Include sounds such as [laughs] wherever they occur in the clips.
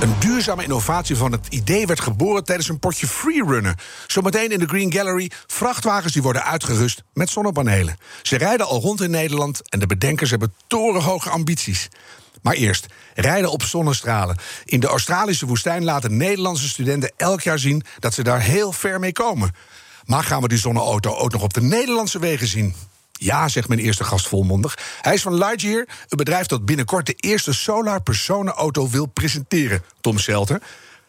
Een duurzame innovatie van het idee werd geboren tijdens een potje freerunnen. Zometeen in de Green Gallery vrachtwagens die worden uitgerust met zonnepanelen. Ze rijden al rond in Nederland en de bedenkers hebben torenhoge ambities. Maar eerst, rijden op zonnestralen. In de Australische woestijn laten Nederlandse studenten elk jaar zien dat ze daar heel ver mee komen. Maar gaan we die zonneauto ook nog op de Nederlandse wegen zien? Ja, zegt mijn eerste gast volmondig. Hij is van Lightyear, een bedrijf dat binnenkort de eerste solar personenauto wil presenteren. Tom Selter.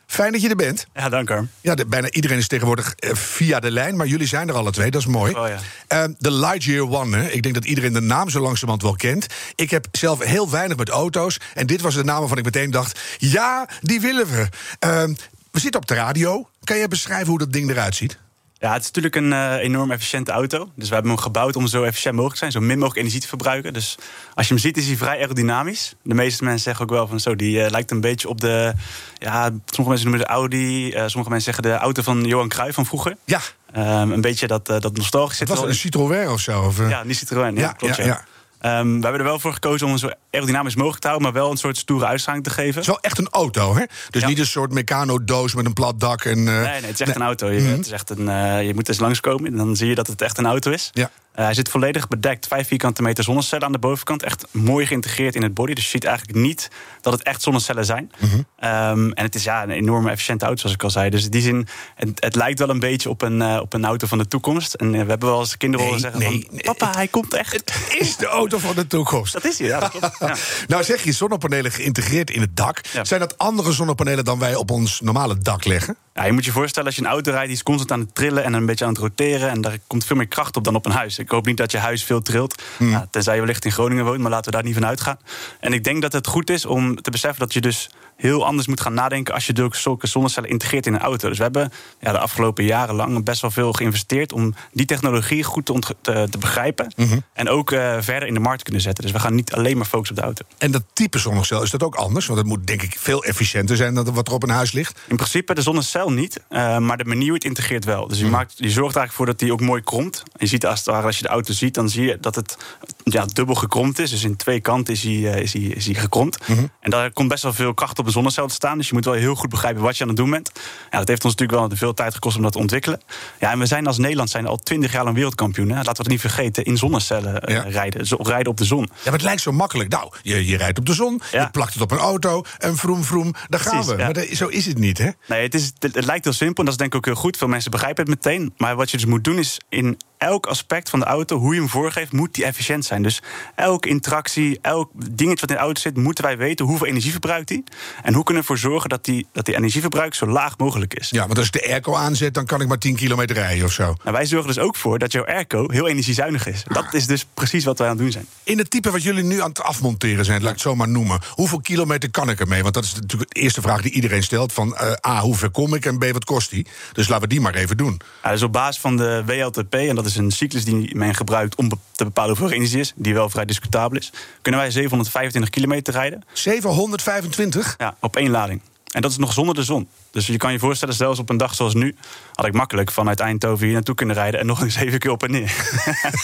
Fijn dat je er bent. Ja, dank u. Ja, de, bijna iedereen is tegenwoordig eh, via de lijn, maar jullie zijn er alle twee, dat is mooi. Oh, ja. Eh, de Lightyear One, hè. ik denk dat iedereen de naam zo langzamerhand wel kent. Ik heb zelf heel weinig met auto's en dit was de naam waarvan ik meteen dacht... ja, die willen we. Eh, we zitten op de radio. Kan je beschrijven hoe dat ding eruit ziet? Ja, het is natuurlijk een uh, enorm efficiënte auto. Dus we hebben hem gebouwd om zo efficiënt mogelijk te zijn, zo min mogelijk energie te verbruiken. Dus als je hem ziet, is hij vrij aerodynamisch. De meeste mensen zeggen ook wel van zo, die uh, lijkt een beetje op de. Ja, sommige mensen noemen de Audi, uh, sommige mensen zeggen de auto van Johan Cruijff van vroeger. Ja. Um, een beetje dat, dat nostalgische. Het was een Citroën of zo? Of, ja, niet Citroën. Ja, ja klopt. Ja, ja. Um, we hebben er wel voor gekozen om hem zo aerodynamisch mogelijk te houden, maar wel een soort stoere uitstraling te geven. Het is wel echt een auto, hè? Dus ja. niet een soort mecano-doos met een plat dak. En, uh... Nee, nee, het is echt nee. een auto. Je, mm -hmm. het is echt een, uh, je moet eens langskomen en dan zie je dat het echt een auto is. Ja. Uh, hij zit volledig bedekt, 5 vierkante meter zonnecellen aan de bovenkant. Echt mooi geïntegreerd in het body. Dus je ziet eigenlijk niet dat het echt zonnecellen zijn. Mm -hmm. um, en het is ja, een enorme efficiënte auto, zoals ik al zei. Dus in die zin, het, het lijkt wel een beetje op een, uh, op een auto van de toekomst. En uh, we hebben wel eens kinderen horen zeggen nee, van... Papa, hij komt echt. Het is de auto van de toekomst. Dat is hij, ja. [laughs] Nou zeg je, zonnepanelen geïntegreerd in het dak. Ja. Zijn dat andere zonnepanelen dan wij op ons normale dak leggen? Ja, je moet je voorstellen, als je een auto rijdt, die is constant aan het trillen en een beetje aan het roteren. En daar komt veel meer kracht op dan op een huis. Ik hoop niet dat je huis veel trilt. Hmm. Ja, tenzij je wellicht in Groningen woont, maar laten we daar niet van uitgaan. En ik denk dat het goed is om te beseffen dat je dus heel anders moet gaan nadenken als je zulke zonnecellen integreert in een auto. Dus we hebben ja, de afgelopen jaren lang best wel veel geïnvesteerd om die technologie goed te, te, te begrijpen. Mm -hmm. En ook uh, verder in de markt te kunnen zetten. Dus we gaan niet alleen maar focussen op de auto. En dat type zonnecel, is dat ook anders? Want het moet denk ik veel efficiënter zijn dan wat er op een huis ligt. In principe de zonnecel niet, uh, maar de manier hoe het integreert wel. Dus je, mm. maakt, je zorgt eigenlijk voor dat die ook mooi kromt. Je ziet als, het ware, als je de auto ziet, dan zie je dat het ja, dubbel gekromd is. Dus in twee kanten is hij, uh, is hij, is hij gekromd. Mm -hmm. En daar komt best wel veel kracht op een zonnecel te staan. Dus je moet wel heel goed begrijpen wat je aan het doen bent. Ja, dat heeft ons natuurlijk wel veel tijd gekost om dat te ontwikkelen. Ja, en we zijn als Nederland zijn al twintig jaar lang wereldkampioen. Hè. Laten we het niet vergeten, in zonnecellen ja. rijden. Zo, rijden op de zon. Ja, maar het lijkt zo makkelijk. Nou, je, je rijdt op de zon, ja. je plakt het op een auto en vroom vroom, daar gaan Precies, we. Maar de, zo is het niet, hè? Nee, het, is, het, het lijkt heel simpel en dat is denk ik ook heel goed. Veel mensen begrijpen het meteen. Maar wat je dus moet doen is in elk aspect van de auto, hoe je hem voorgeeft, moet die efficiënt zijn. Dus elke interactie, elk dingetje wat in de auto zit, moeten wij weten hoeveel energie verbruikt die. En hoe kunnen we ervoor zorgen dat die, dat die energieverbruik zo laag mogelijk is. Ja, want als ik de airco aanzet, dan kan ik maar 10 kilometer rijden of zo. Nou, wij zorgen dus ook voor dat jouw airco heel energiezuinig is. Dat is dus precies wat wij aan het doen zijn. In het type wat jullie nu aan het afmonteren zijn, laat ik het zo maar noemen. Hoeveel kilometer kan ik ermee? Want dat is natuurlijk de eerste vraag die iedereen stelt. Van uh, A, hoe ver kom ik en B, wat kost die? Dus laten we die maar even doen. Ja, dus op basis van de WLTP, en dat is een cyclus die men gebruikt om te bepalen hoeveel energie is, die wel vrij discutabel is, kunnen wij 725 kilometer rijden. 725? Ja, op één lading. En dat is nog zonder de zon. Dus je kan je voorstellen, zelfs op een dag zoals nu... had ik makkelijk vanuit Eindhoven hier naartoe kunnen rijden... en nog eens even keer op en neer.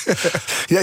[laughs] ja,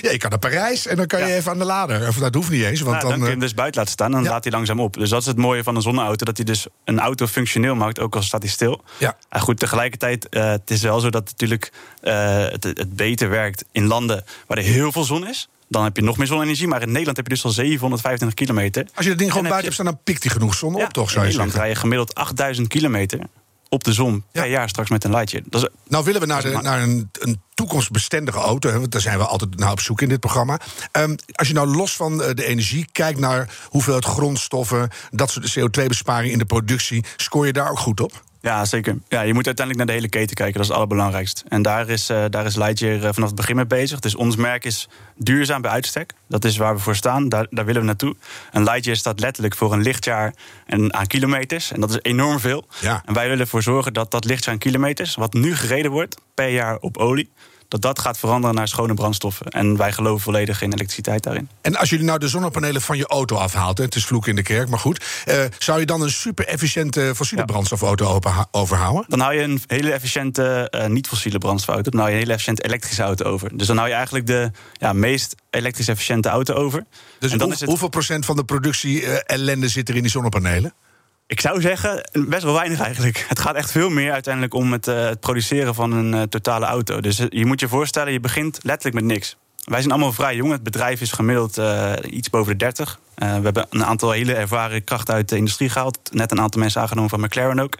ja, je kan naar Parijs en dan kan je ja. even aan de lader. Of dat hoeft niet eens. Want nou, dan, dan kun je hem dus buiten laten staan en dan ja. laat hij langzaam op. Dus dat is het mooie van een zonneauto. Dat hij dus een auto functioneel maakt, ook al staat hij stil. Ja. En goed, tegelijkertijd, uh, het is wel zo dat natuurlijk uh, het, het beter werkt... in landen waar er heel veel zon is dan heb je nog meer zonne-energie. Maar in Nederland heb je dus al 725 kilometer. Als je dat ding gewoon buiten hebt staan, dan pikt hij genoeg zon op, toch? Zou in Nederland rij je gemiddeld 8000 kilometer op de zon per ja. jaar straks met een. Dat is, nou willen we naar, de, naar een, een toekomstbestendige auto. Hè, want daar zijn we altijd naar op zoek in dit programma. Um, als je nou los van de energie kijkt naar hoeveelheid grondstoffen... dat soort CO2-besparing in de productie... scoor je daar ook goed op? Ja, zeker. Ja, je moet uiteindelijk naar de hele keten kijken. Dat is het allerbelangrijkst. En daar is, uh, daar is Lightyear uh, vanaf het begin mee bezig. Dus ons merk is duurzaam bij uitstek. Dat is waar we voor staan. Daar, daar willen we naartoe. En Lightyear staat letterlijk voor een lichtjaar en aan kilometers. En dat is enorm veel. Ja. En wij willen ervoor zorgen dat dat lichtjaar aan kilometers... wat nu gereden wordt per jaar op olie dat dat gaat veranderen naar schone brandstoffen. En wij geloven volledig in elektriciteit daarin. En als jullie nou de zonnepanelen van je auto afhaalt, hè, het is vloek in de kerk, maar goed, eh, zou je dan een super efficiënte fossiele Ja. brandstofauto overhouden? Dan hou je een hele efficiënte eh, niet-fossiele brandstofauto. Dan hou je een hele efficiënte elektrische auto over. Dus dan hou je eigenlijk de ja, meest elektrisch efficiënte auto over. Dus en dan hoe- is het, hoeveel procent van de productie eh, ellende zit er in die zonnepanelen? Ik zou zeggen, best wel weinig eigenlijk. Het gaat echt veel meer uiteindelijk om het, eh, het produceren van een eh, totale auto. Dus eh, je moet je voorstellen, je begint letterlijk met niks. Wij zijn allemaal vrij jong. Het bedrijf is gemiddeld iets boven de 30. Eh, we hebben een aantal hele ervaren krachten uit de industrie gehaald. Net een aantal mensen aangenomen van McLaren ook.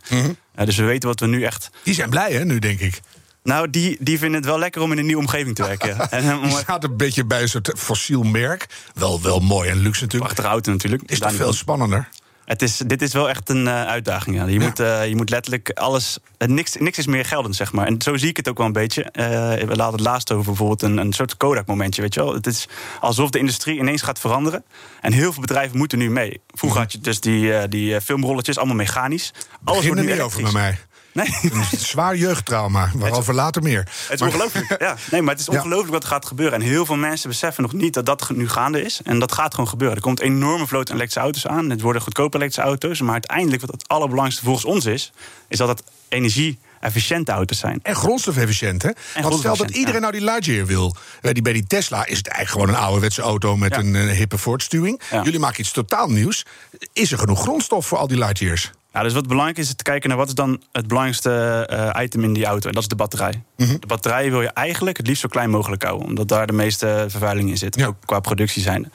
Eh, dus we weten wat we nu echt Die zijn blij, hè, nu denk ik. Nou, die, die vinden het wel lekker om in een nieuwe omgeving te werken. [laughs] en om Die een staat een beetje bij een soort fossiel merk. Wel, wel mooi en luxe natuurlijk. prachtige auto natuurlijk. Is niet veel spannender? Het is, dit is wel echt een eh, uitdaging. Ja. Je, Ja. Moet, eh, je moet letterlijk alles. eh, niks, niks is meer geldend, zeg maar. En zo zie ik het ook wel een beetje. We laten het laatst over bijvoorbeeld een, een soort Kodak-momentje. Weet je wel? Het is alsof de industrie ineens gaat veranderen. En heel veel bedrijven moeten nu mee. Vroeger had je dus die, die filmrolletjes, allemaal mechanisch. Alles Begin er wordt nu niet over bij mij. Nee. Een zwaar jeugdtrauma, waarover later meer. Het is Maar- ongelooflijk. Ja. [laughs] Nee, maar het is Ja. ongelooflijk wat er gaat gebeuren. En heel veel mensen beseffen nog niet dat dat nu gaande is. En dat gaat gewoon gebeuren. Er komt een enorme vloot aan elektrische auto's aan. Het worden goedkope elektrische auto's. Maar uiteindelijk, wat het allerbelangrijkste volgens ons is... is dat het energie-efficiënte auto's zijn. En grondstofefficiënt, hè? Want stel dat iedereen nou die Lightyear wil. Bij die, bij die Tesla is het eigenlijk gewoon een ouderwetse auto met Ja. een eh, hippe voortstuwing. Jullie maken iets totaal nieuws. Is er genoeg grondstof voor al die Lightyears? Ja, dus wat belangrijk is, is te kijken naar wat is dan het belangrijkste eh, item in die auto. En dat is de batterij. Mhm. De batterij wil je eigenlijk het liefst zo klein mogelijk houden. Omdat daar de meeste vervuiling in zit. Ja. Ook qua productie zijn.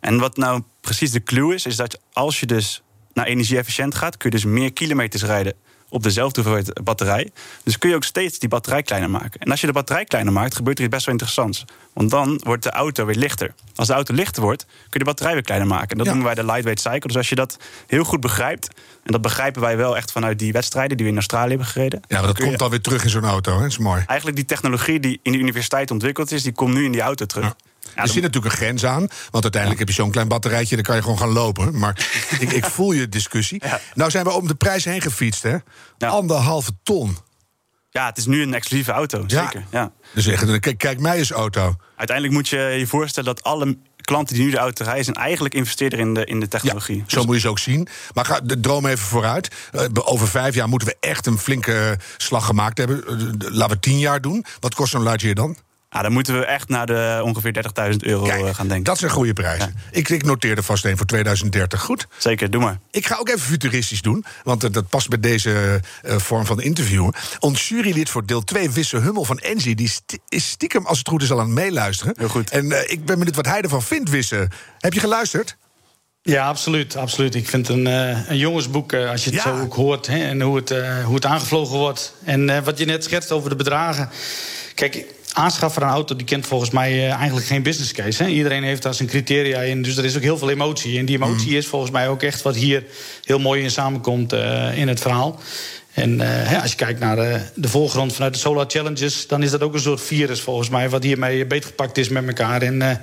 En wat nou precies de clue is, is dat als je dus naar energie-efficiënt gaat... kun je dus meer kilometers rijden op dezelfde hoeveelheid batterij. Dus kun je ook steeds die batterij kleiner maken. En als je de batterij kleiner maakt, gebeurt er iets best wel interessants. Want dan wordt de auto weer lichter. Als de auto lichter wordt, kun je de batterij weer kleiner maken. En dat Ja. noemen wij de lightweight cycle. Dus als je dat heel goed begrijpt... en dat begrijpen wij wel echt vanuit die wedstrijden... die we in Australië hebben gereden... Ja, maar dat komt alweer terug in zo'n auto, hè? Dat is mooi. Eigenlijk die technologie die in de universiteit ontwikkeld is... die komt nu in die auto terug. Ja. Ja, er zit natuurlijk een grens aan. Want uiteindelijk heb je zo'n klein batterijtje, dan kan je gewoon gaan lopen. Maar [laughs] ik, ik voel je discussie. Nou zijn we om de prijs heen gefietst, hè? Anderhalve ton. Ja, het is nu een exclusieve auto, zeker. Ja. Dus zeggen, kijk, kijk mij eens auto. Uiteindelijk moet je je voorstellen dat alle klanten die nu de auto rijden... zijn eigenlijk investeerder in de, in de technologie. Zo moet je ze ook zien. Maar ga de droom even vooruit. Eh, over vijf jaar moeten we echt een flinke eh, slag gemaakt hebben. Eh, Laten we tien jaar doen. Wat kost zo'n Lightyear dan? Ah, dan moeten we echt naar de ongeveer 30.000 euro Kijk, eh, gaan denken. dat zijn goede prijzen. Ik, ik noteer er vast een voor 2030. Goed. Zeker, doe maar. Ik ga ook even futuristisch doen, want eh, dat past bij deze eh, vorm van interview. Ons jurylid voor deel 2, Wisse Hummel van Engie, die is stiekem, als het goed is, al aan het meeluisteren. Heel goed. En eh, ik ben benieuwd wat hij ervan vindt, Wisse. Heb je geluisterd? Ja, absoluut. absoluut. Ik vind het een, een jongensboek, als je het Ja. zo ook hoort. Hè, en hoe het, eh, hoe het aangevlogen wordt. En eh, wat je net schetst over de bedragen. Kijk, aanschaffen van een auto die kent volgens mij eh, eigenlijk geen business case. Hè. Iedereen heeft daar zijn criteria in. Dus er is ook heel veel emotie. En die emotie is volgens mij ook echt wat hier heel mooi in samenkomt eh, in het verhaal. En eh, hè, als je kijkt naar eh, de voorgrond vanuit de Solar Challenges... dan is dat ook een soort virus volgens mij... wat hiermee beetgepakt is met elkaar. En, eh,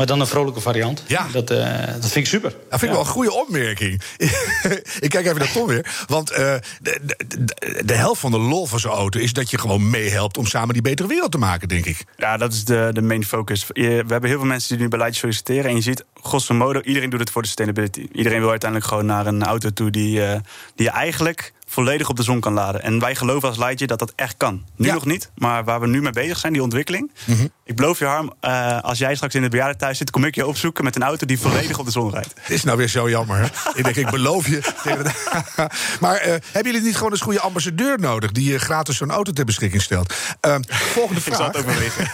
maar dan een vrolijke variant. Ja. Dat, eh, dat vind ik super. Dat vind ik wel een goede opmerking. [laughs] ik kijk even naar Tom weer. Want eh, de, de, de, de helft van de lol van zo'n auto is dat je gewoon meehelpt om samen die betere wereld te maken, denk ik. Ja, dat is de, de main focus. We hebben heel veel mensen die nu beleid solliciteren. En je ziet, grosso modo, iedereen doet het voor de sustainability. Iedereen wil uiteindelijk gewoon naar een auto toe die, eh, die je eigenlijk volledig op de zon kan laden. En wij geloven als Lightje dat dat echt kan. Nu Ja. nog niet, maar waar we nu mee bezig zijn, die ontwikkeling. Ik beloof je, Harm, eh, als jij straks in het bejaardentehuis zit... kom ik je opzoeken met een auto die volledig op de zon rijdt. Het is nou weer zo jammer. Hè? ik denk, ik beloof je. [laughs] maar eh, hebben jullie niet gewoon eens goede ambassadeur nodig... die je gratis zo'n auto ter beschikking stelt? Eh, volgende [laughs] Ik zal vraag. het overwegen.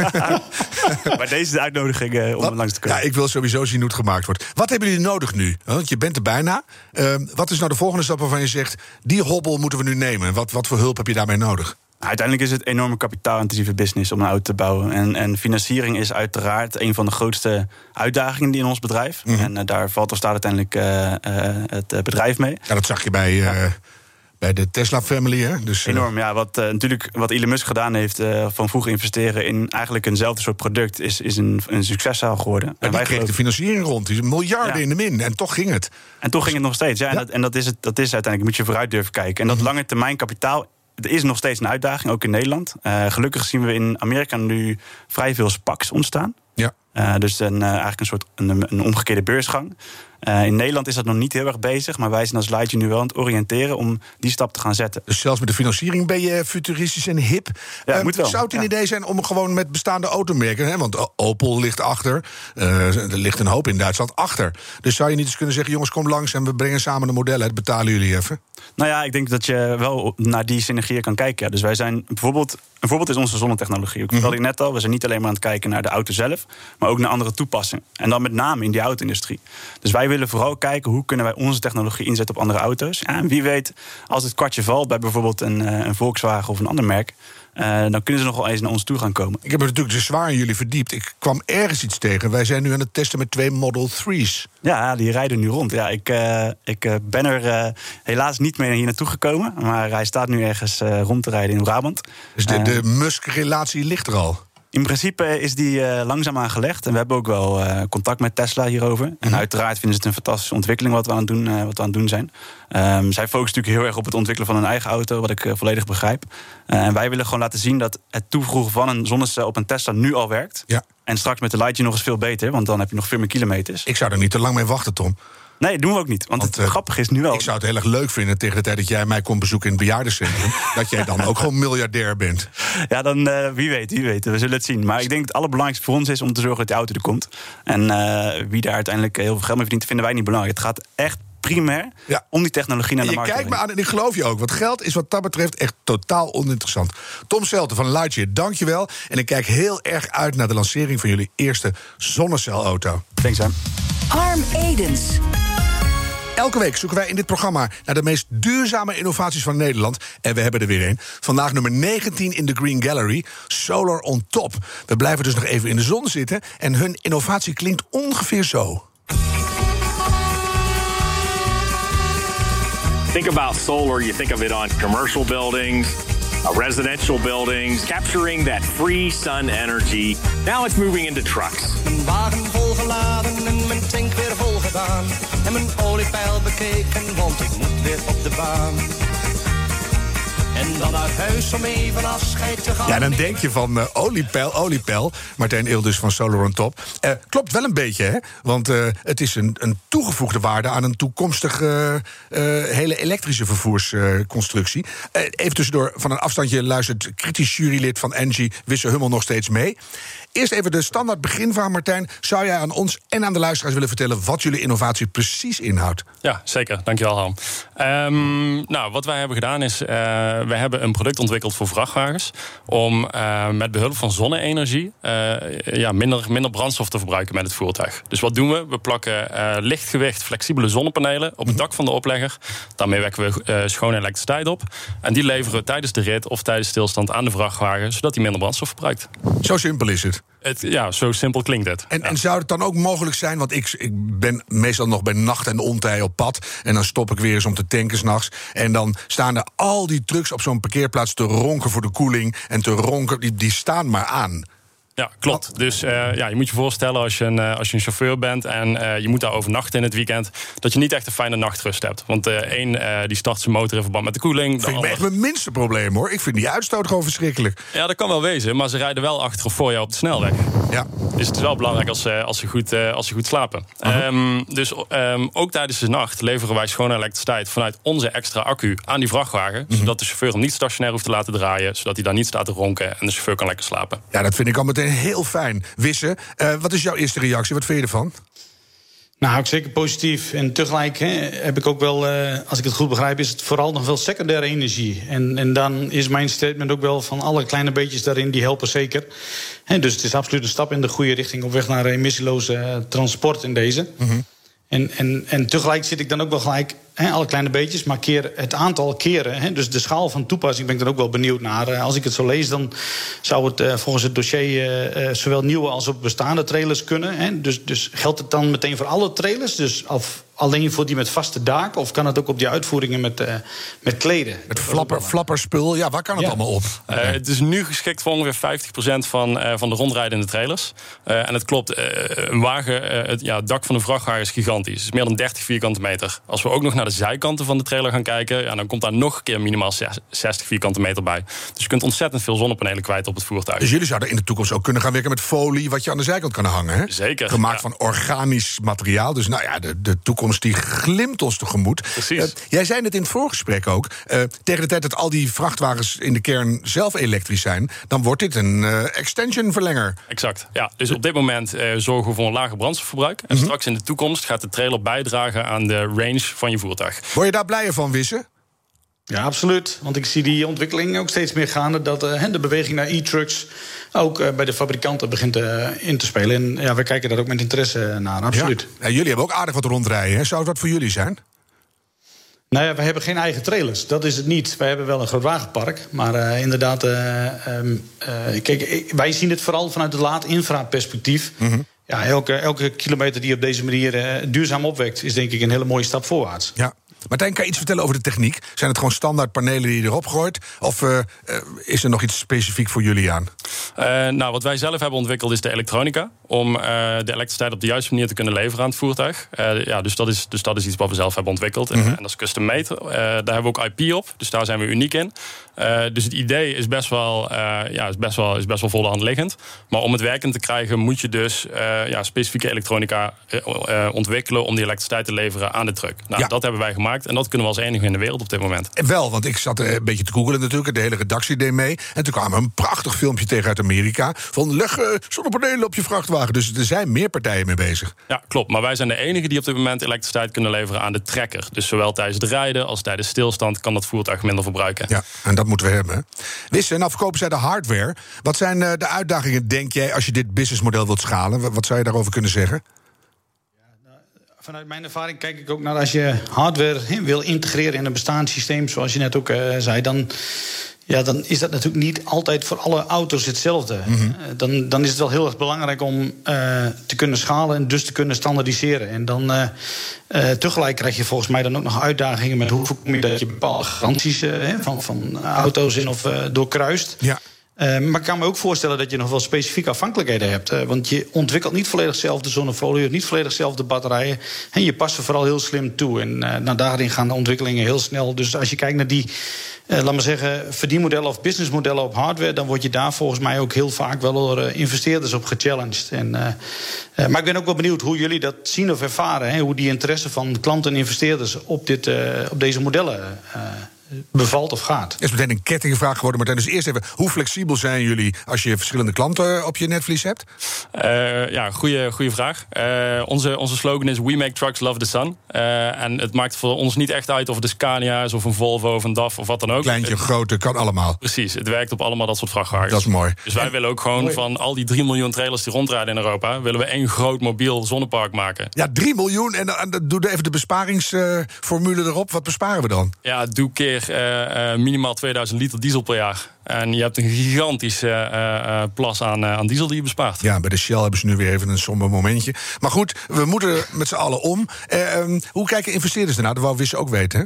[laughs] maar deze is de uitnodiging eh, om er langs te komen. Ja, ik wil sowieso zien hoe het gemaakt wordt. Wat hebben jullie nodig nu? Want je bent er bijna. Eh, wat is nou de volgende stap waarvan je zegt... die hobbel moeten we nu nemen? Wat, wat voor hulp heb je daarbij nodig? Uiteindelijk is het een enorme kapitaalintensieve business om een auto te bouwen. En, en financiering is uiteraard een van de grootste uitdagingen die in ons bedrijf. Mhm. En eh, daar valt of staat uiteindelijk eh, eh, het bedrijf mee. Ja, dat zag je bij, bij de Tesla family. Hè? Dus, uh... Enorm, ja. Wat, uh, natuurlijk, wat Elon Musk gedaan heeft uh, van vroeg investeren in eigenlijk eenzelfde soort product, is, is een, een succeszaal geworden. En, en wij kregen de financiering rond. Die miljarden ja. in de min. En toch ging het. En toch ging het nog steeds. Ja, En, dat, en dat, is het, dat is uiteindelijk, moet je vooruit durven kijken. En dat mm -hmm. lange termijn kapitaal er is nog steeds een uitdaging, ook in Nederland. Uh, gelukkig zien we in Amerika nu vrij veel SPACs ontstaan. Ja. Uh, dus een, uh, eigenlijk een soort een, een omgekeerde beursgang. Uh, in Nederland is dat nog niet heel erg bezig, maar wij zijn als Lightje nu wel aan het oriënteren om die stap te gaan zetten. Dus zelfs met de financiering ben je futuristisch en hip. Ja, moet wel. Zou het een ja. idee zijn om gewoon met bestaande automerken, hè, want Opel ligt achter, er ligt een hoop in Duitsland achter. Dus zou je niet eens kunnen zeggen, jongens, kom langs en we brengen samen de modellen, betalen jullie even? Nou ja, ik denk dat je wel naar die synergieën kan kijken. Ja. Dus wij zijn bijvoorbeeld, een voorbeeld is onze zonnetechnologie. Ik vertelde je net al, we zijn niet alleen maar aan het kijken naar de auto zelf, maar ook naar andere toepassingen. En dan met name in die auto-industrie. Dus wij willen vooral kijken hoe kunnen wij onze technologie inzetten op andere auto's. En wie weet, als het kwartje valt bij bijvoorbeeld een, een Volkswagen of een ander merk. Uh, dan kunnen ze nog wel eens naar ons toe gaan komen. Ik heb er natuurlijk zwaar in jullie verdiept. Ik kwam ergens iets tegen. Wij zijn nu aan het testen met twee Model 3's. Ja, die rijden nu rond. Ja, ik, uh, ik uh, ben er helaas niet mee hier naartoe gekomen. Maar hij staat nu ergens rond te rijden in Brabant. Dus de, de Musk-relatie ligt er al? In principe is die uh, langzaam aangelegd. En we hebben ook wel uh, contact met Tesla hierover. En Mhm. uiteraard vinden ze het een fantastische ontwikkeling wat we aan het doen, uh, wat we aan het doen zijn. Um, zij focussen natuurlijk heel erg op het ontwikkelen van hun eigen auto, wat ik volledig begrijp. en wij willen gewoon laten zien dat het toevoegen van een zonnecel op een Tesla nu al werkt. Ja. En straks met de Lightje nog eens veel beter, want dan heb je nog veel meer kilometers. Ik zou er niet te lang mee wachten, Tom. Nee, doen we ook niet. Want, want het uh, grappige is nu wel. Ik zou het heel erg leuk vinden tegen de tijd dat jij mij komt bezoeken in het bejaardencentrum. [laughs] dat jij dan ook gewoon miljardair bent. Ja, dan uh, wie weet, wie weet. We zullen het zien. Maar ik denk het allerbelangrijkste voor ons is om te zorgen dat die auto er komt. En uh, wie daar uiteindelijk heel veel geld mee verdient, vinden wij niet belangrijk. Het gaat echt primair ja. om die technologie naar de je markt kijkt me aan en ik geloof je ook. Want geld is wat dat betreft echt totaal oninteressant. Tom Selten van Lightyear, dankjewel. En ik kijk heel erg uit naar de lancering van jullie eerste zonnecelauto. Thanks, Sam. Harm Edens. Elke week zoeken wij in dit programma naar de meest duurzame innovaties van Nederland. En we hebben er weer een. Vandaag nummer 19 in de Green Gallery. Solar on Top. We blijven dus nog even in de zon zitten. En hun innovatie klinkt ongeveer zo. Think about solar, you think of it on commercial buildings, uh, residential buildings, capturing that free sun energy. Now it's moving into trucks. En mijn tank weer volgedaan. En mijn oliepeil bekeken, want ik moet weer op de baan. En dan naar huis om even afscheid te gaan. Ja, dan denk je van uh, oliepeil, oliepeil. Martijn Ildus van Solar on Top. Uh, klopt wel een beetje, hè? Want uh, het is een, een, toegevoegde waarde aan een toekomstige hele elektrische vervoersconstructie. even tussendoor, van een afstandje luistert kritisch jurylid van Engie, Wisse Hummel, nog steeds mee. Eerst even de standaard beginvraag, Martijn. Zou jij aan ons en aan de luisteraars willen vertellen wat jullie innovatie precies inhoudt? Ja, zeker. Dankjewel, Harm. Um, nou, wat wij hebben gedaan is, uh, we hebben een product ontwikkeld voor vrachtwagens om uh, met behulp van zonne-energie uh, ja, minder, minder brandstof te verbruiken met het voertuig. Dus wat doen we? We plakken lichtgewicht flexibele zonnepanelen op het dak van de oplegger. Daarmee wekken we schone elektriciteit op. En die leveren we tijdens de rit of tijdens stilstand aan de vrachtwagen, zodat die minder brandstof verbruikt. Zo simpel is het. Het, ja, zo simpel klinkt het. En, ja. en zou het dan ook mogelijk zijn, want ik, ik ben meestal nog bij nacht en ontij op pad... en dan stop ik weer eens om te tanken s'nachts... en dan staan er al die trucks op zo'n parkeerplaats te ronken voor de koeling... en te ronken, die, die staan maar aan. Ja, klopt. Dus uh, ja, je moet je voorstellen als je een, uh, als je een chauffeur bent en uh, je moet daar overnachten in het weekend, dat je niet echt een fijne nachtrust hebt. Want één, die start zijn motor in verband met de koeling. Dat vind ik echt mijn minste probleem hoor. Ik vind die uitstoot gewoon verschrikkelijk. Ja, dat kan wel wezen, maar ze rijden wel achter of voor jou op de snelweg. Ja. Dus het is wel belangrijk als, als, ze, goed, als ze goed slapen. -huh. um, dus um, ook tijdens de nacht leveren wij schone elektriciteit vanuit onze extra accu aan die vrachtwagen. -huh. Zodat de chauffeur hem niet stationair hoeft te laten draaien, zodat hij daar niet staat te ronken en de chauffeur kan lekker slapen. Ja, dat vind ik al meteen heel fijn. Wissen, uh, wat is jouw eerste reactie? Wat vind je ervan? Nou, ik zeker positief. En tegelijk hè, heb ik ook wel, uh, als ik het goed begrijp, is het vooral nog wel secundaire energie. En, en dan is mijn statement ook wel van alle kleine beetjes daarin, die helpen zeker. He, dus het is absoluut een stap in de goede richting op weg naar emissieloze uh, transport in deze. Mm -hmm. En, en, en tegelijk zit ik dan ook wel gelijk, hè, alle kleine beetjes, maar keer het aantal keren. Dus de schaal van toepassing ben ik dan ook wel benieuwd naar. Uh, als ik het zo lees, dan zou het uh, volgens het dossier uh, zowel nieuwe als ook bestaande trailers kunnen. Dus, dus geldt het dan meteen voor alle trailers? Dus of alleen voor die met vaste daken? Of kan het ook op die uitvoeringen met, uh, met kleden? Met flapper, flapperspul, ja, waar kan het Ja. allemaal op? Eh, het is nu geschikt voor ongeveer 50% van, eh, van de rondrijdende trailers. Eh, en het klopt, een wagen, eh, het, ja, het dak van een vrachtwagen is gigantisch. Het is meer dan 30 vierkante meter. Als we ook nog naar de zijkanten van de trailer gaan kijken... Ja, dan komt daar nog een keer minimaal zes- 60 vierkante meter bij. Dus je kunt ontzettend veel zonnepanelen kwijt op het voertuig. Dus jullie zouden in de toekomst ook kunnen gaan werken met folie... wat je aan de zijkant kan hangen, hè? Zeker, Gemaakt ja. van organisch materiaal. Dus nou ja, de, de toekomst die glimt ons tegemoet. Precies. Eh, jij zei het in het voorgesprek ook. eh, tegen de tijd dat al die vrachtwagens in de kern zelf elektrisch zijn... dan wordt dit een eh, extension verlenger. Exact. Ja, dus op dit moment zorgen we voor een lager brandstofverbruik. En straks in de toekomst gaat de trailer bijdragen aan de range van je voertuig. Word je daar blijer van, Wissen? Ja, absoluut. Want ik zie die ontwikkeling ook steeds meer gaande. Dat eh, de beweging naar e-trucks ook eh, bij de fabrikanten begint eh, in te spelen. En ja, we kijken daar ook met interesse naar, absoluut. Ja. Ja, jullie hebben ook aardig wat rondrijden, hè? Zou wat voor jullie zijn? Nou ja, we hebben geen eigen trailers. Dat is het niet. Wij hebben wel een groot wagenpark. Maar inderdaad, eh, ehm, eh, kijk, wij zien het vooral vanuit het laad-infra-perspectief. Ja, elke, elke kilometer die op deze manier duurzaam opwekt... is denk ik een hele mooie stap voorwaarts. Ja. Martijn, kan je iets vertellen over de techniek? Zijn het gewoon standaard panelen die je erop gooit? Of eh, eh, is er nog iets specifiek voor jullie aan? Eh, nou, wat wij zelf hebben ontwikkeld is de elektronica. Om de elektriciteit op de juiste manier te kunnen leveren aan het voertuig. Ja, dus, dat is, dus dat is iets wat we zelf hebben ontwikkeld. En, en dat is custom made. Daar hebben we ook IP op. Dus daar zijn we uniek in. Eh, dus het idee is best, wel, eh, ja, is, best wel, is best wel voor de hand liggend. Maar om het werkend te krijgen moet je dus eh, ja, specifieke elektronica ontwikkelen... om die elektriciteit te leveren aan de truck. Nou, Ja. dat hebben wij gemaakt. En dat kunnen we als enige in de wereld op dit moment. Wel, want ik zat een beetje te googelen natuurlijk. De hele redactie deed mee. En toen kwam een prachtig filmpje tegen uit Amerika. Van leg zonnepanelen op je vrachtwagen. Dus er zijn meer partijen mee bezig. Ja, klopt. Maar wij zijn de enige die op dit moment elektriciteit kunnen leveren aan de trekker. Dus zowel tijdens het rijden als tijdens stilstand kan dat voertuig minder verbruiken. Ja, en dat moeten we hebben. hè. Wisse, nou zij de hardware. Wat zijn eh, de uitdagingen, denk jij, als je dit businessmodel wilt schalen? Wat, zou je daarover kunnen zeggen? Vanuit mijn ervaring kijk ik ook naar als je hardware wil integreren in een bestaand systeem, zoals je net ook eh, zei, dan, ja, dan is dat natuurlijk niet altijd voor alle auto's hetzelfde. Eh, dan, dan is het wel heel erg belangrijk om eh, te kunnen schalen en dus te kunnen standaardiseren. En dan eh, tegelijk krijg je volgens mij dan ook nog uitdagingen met hoe voorkom je dat je bepaalde garanties van, van auto's in of doorkruist. Ja. Eh, maar ik kan me ook voorstellen dat je nog wel specifieke afhankelijkheden hebt. Want je ontwikkelt niet volledig zelf de zonnefolie, niet volledig zelf de batterijen. En je past er vooral heel slim toe. En eh, nou, daarin gaan de ontwikkelingen heel snel. Dus als je kijkt naar die, eh, laat maar zeggen, verdienmodellen of businessmodellen op hardware, dan word je daar volgens mij ook heel vaak wel door eh, investeerders op gechallenged. En, maar ik ben ook wel benieuwd hoe jullie dat zien of ervaren. Hè, hoe die interesse van klanten en investeerders op, dit, op deze modellen bevalt of gaat. is meteen een kettingvraag geworden, Martijn. Dus eerst even, hoe flexibel zijn jullie als je verschillende klanten op je netvlies hebt? Eh, ja, goede, goede vraag. Eh, onze, onze slogan is We make trucks love the sun. Eh, en het maakt voor ons niet echt uit of het een Scania is of een Volvo of een DAF of wat dan ook. Kleintje, Het- grote, kan allemaal. Precies, het werkt op allemaal dat soort vrachtwagens. Dat is mooi. Dus wij willen ook gewoon van al die 3 miljoen trailers die rondrijden in Europa... willen we één groot mobiel zonnepark maken. Ja, 3 miljoen. En, dan- en dan doe even de besparingsformule erop. Wat besparen we dan? Ja, doe keer eh, eh, minimaal 2000 liter diesel per jaar. En je hebt een gigantische eh, plas aan, aan diesel die je bespaart. Ja, bij de Shell hebben ze nu weer even een somber momentje. Maar goed, we moeten met z'n allen om. Eh, ehm, hoe kijken investeerders ernaar? Dat wou Wisse ook weten, hè?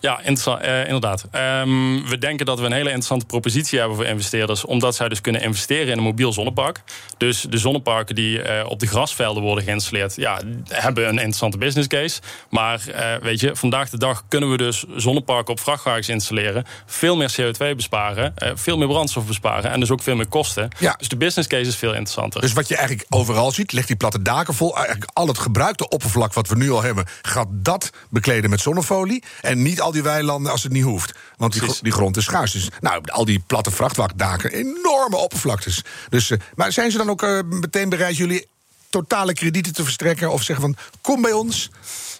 Ja, interessant, inderdaad. Ehm, we denken dat we een hele interessante propositie hebben voor investeerders, omdat zij dus kunnen investeren in een mobiel zonnepark. Dus de zonneparken die op de grasvelden worden geïnstalleerd, ja, hebben een interessante business case. Maar weet je, vandaag de dag kunnen we dus zonneparken op vrachtwagens installeren, veel meer CO2 besparen, eh, veel meer brandstof besparen en dus ook veel meer kosten. Ja. Dus de business case is veel interessanter. Dus wat je eigenlijk overal ziet, legt die platte daken vol. Eigenlijk al het gebruikte oppervlak wat we nu al hebben, gaat dat bekleden met zonnefolie. En niet al die weilanden als het niet hoeft. Want die, die grond is schaars. Dus nou, al die platte vrachtwagendaken, enorme oppervlaktes. Dus, eh, maar zijn ze dan ook eh, meteen bereid jullie totale kredieten te verstrekken? Of zeggen van, kom bij ons?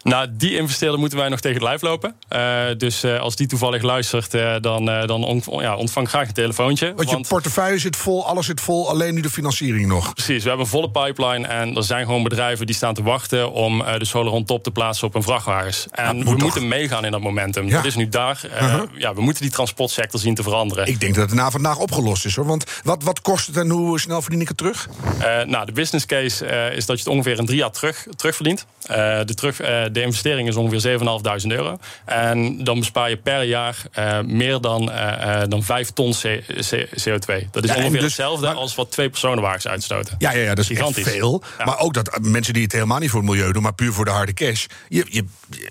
Nou, die investeerder moeten wij nog tegen het lijf lopen. Eh, dus eh, als die toevallig luistert, eh, dan, dan ja, ontvang graag een telefoontje. Want je portefeuille zit vol, alles zit vol, alleen nu de financiering nog. Precies, we hebben een volle pipeline en er zijn gewoon bedrijven die staan te wachten om de solar on top te plaatsen op hun vrachtwagens. En moet we toch. moeten meegaan in dat momentum. Ja. Dat is nu daar. Eh, ja, we moeten die transportsector zien te veranderen. Ik denk dat het na vandaag opgelost is hoor. Want wat, wat kost het en hoe snel verdien ik het terug? Nou, de business case eh, is dat je het ongeveer in drie jaar terug, terugverdient. Eh, de, terug, eh, de investering is ongeveer 7.500 euro. En dan bespaar je per jaar eh, meer dan, eh, eh, dan 5 ton C- C- CO2. Dat is Ja, ongeveer dus- hetzelfde als wat twee personenwagens uitstoten. Ja, ja, ja, dat is echt Gigantisch. veel. Ja. Maar ook dat mensen die het helemaal niet voor het milieu doen, maar puur voor de harde cash. Je, je, je,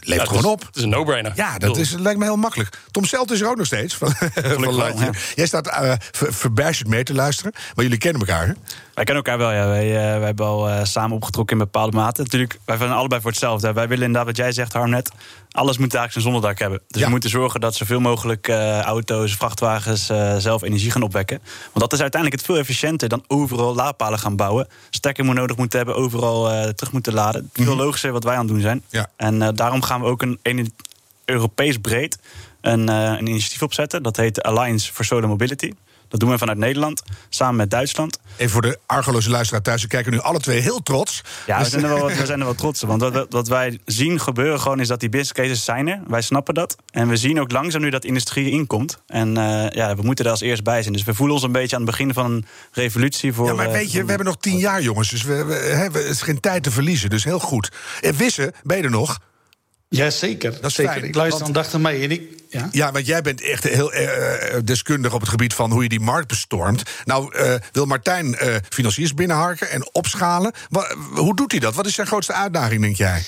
leeft Ja, gewoon is- op. Het is een no-brainer. Ja, dat is, lijkt me heel makkelijk. Tom Selt is er ook nog steeds. [laughs] Van, van wel, Lightyear. ja. Jij staat uh, verbijsterd mee te luisteren. Maar jullie kennen elkaar, hè? Wij kennen elkaar wel, ja. Wij, eh, wij hebben al eh, samen opgetrokken in bepaalde mate. Natuurlijk, wij zijn allebei voor hetzelfde. Wij willen inderdaad, wat jij zegt, Harm net... alles moet eigenlijk zijn zonnedak hebben. Dus Ja. we moeten zorgen dat zoveel mogelijk eh, auto's, vrachtwagens... eh, zelf energie gaan opwekken. Want dat is uiteindelijk het veel efficiënter... dan overal laadpalen gaan bouwen. Stekker moet nodig moeten hebben, overal terug moeten laden. Veel logischer wat wij aan het doen zijn. Ja. En daarom gaan we ook een, een Europees breed een, een initiatief opzetten. Dat heet Alliance for Solar Mobility. Dat doen we vanuit Nederland, samen met Duitsland. Even voor de argeloze luisteraar thuis. Ze kijken nu alle twee heel trots. Ja, we Dus- zijn, er wel, we [laughs] zijn er wel trots op. Want wat, wat wij zien gebeuren gewoon is dat die business cases zijn er. Wij snappen dat. En we zien ook langzaam nu dat industrie inkomt. En eh, ja, we moeten er als eerst bij zijn. Dus we voelen ons een beetje aan het begin van een revolutie voor... Ja, maar eh, weet je, we hebben nog tien jaar, jongens. Dus we, we, we- het is geen tijd te verliezen. Dus heel goed. En Wisse, ben je er nog? Ja, zeker. is zeker. fijn, ik luister want- aandachtig mee. En ik, ja. Ja, want jij bent echt heel eh, eh, deskundig op het gebied van hoe je die markt bestormt. Nou, eh, wil Martijn financiers binnenharken en opschalen. Hoe doet hij dat? Wat is zijn grootste uitdaging, denk jij?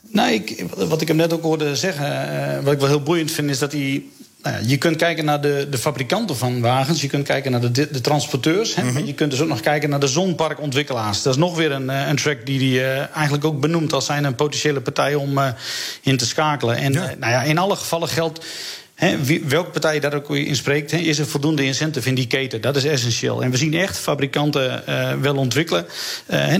Nou, ik, wat ik hem net ook hoorde zeggen, wat ik wel heel boeiend vind, is dat hij. Nou ja, je kunt kijken naar de, de fabrikanten van wagens, je kunt kijken naar de, de transporteurs. Hè, maar je kunt dus ook nog kijken naar de zonneparkontwikkelaars. Dat is nog weer een, eh, een track die hij eh, eigenlijk ook benoemt als zijn een potentiële partij om eh, in te schakelen. En Ja. nou ja, in alle gevallen geldt. Hè, wie- welke partij daar ook in spreekt, hè, is er voldoende incentive in die keten. Dat is essentieel. En we zien echt fabrikanten wel ontwikkelen.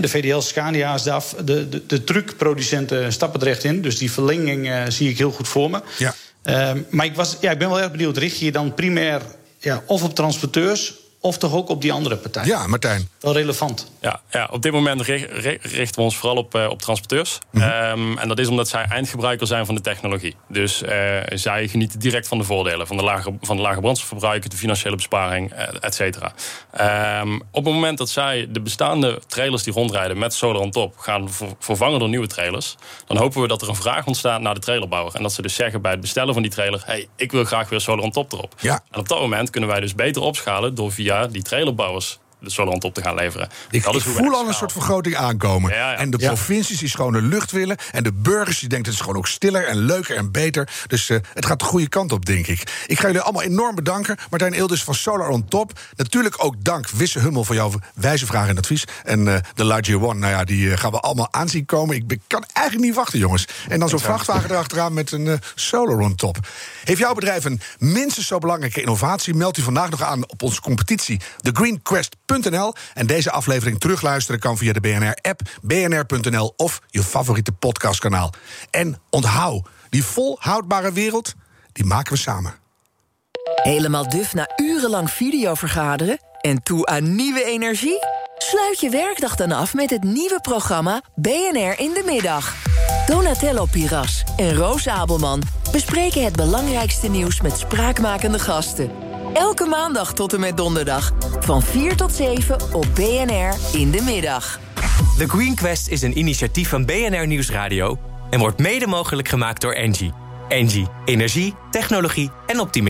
De VDL, Scania's, de, af- de, de, de truckproducenten stappen er echt in. Dus die verlenging zie ik heel goed voor me. Ja. Ehm, maar ik, was, ja, ik ben wel erg benieuwd. Richt je je dan primair ja, of op transporteurs... of toch ook op die andere partij? Ja, Martijn. Wel relevant. Ja, ja, op dit moment ri- ri- richten we ons vooral op, eh, op transporteurs. Mhm. Ehm, en dat is omdat zij eindgebruiker zijn van de technologie. Dus eh, zij genieten direct van de voordelen. Van de lage, van de lage brandstofverbruik, de financiële besparing, eh, et cetera. Ehm, op het moment dat zij de bestaande trailers die rondrijden met solar on top... gaan ver- vervangen door nieuwe trailers... dan hopen we dat er een vraag ontstaat naar de trailerbouwer. En dat ze dus zeggen bij het bestellen van die trailer... hey, ik wil graag weer solar on top erop. Ja. En op dat moment kunnen wij dus beter opschalen... door via die trailerbouwers de solar on top te gaan leveren. Ik, Dat ik is hoe we voel al een soort vergroting aankomen. Ja, ja. En de Ja. provincies die schone lucht willen. En de burgers die denken het is gewoon ook stiller en leuker en beter. Dus eh, het gaat de goede kant op, denk ik. Ik ga jullie allemaal enorm bedanken. Martijn Eilders van Solar on Top. Natuurlijk ook dank Wisse Hummel voor jouw wijze vragen en advies. En eh, de Lightyear One, nou ja, die eh, gaan we allemaal aanzien komen. Ik kan eigenlijk niet wachten, jongens. En dan zo'n vrachtwagen erachteraan met een Solar on Top. Heeft jouw bedrijf een minstens zo belangrijke innovatie? Meld u vandaag nog aan op onze competitie En deze aflevering terugluisteren kan via de BNR-app, bnr.nl of je favoriete podcastkanaal. En onthoud, die volhoudbare wereld, die maken we samen. Helemaal duf na urenlang videovergaderen en toe aan nieuwe energie? Sluit je werkdag dan af met het nieuwe programma BNR in de Middag. Donatello Piras en Roos Abelman bespreken het belangrijkste nieuws met spraakmakende gasten. Elke maandag tot en met donderdag van 4 tot 7 op BNR in de Middag. The Green Quest is een initiatief van BNR Nieuwsradio en wordt mede mogelijk gemaakt door Engie. Engie, energie, technologie en optimisme.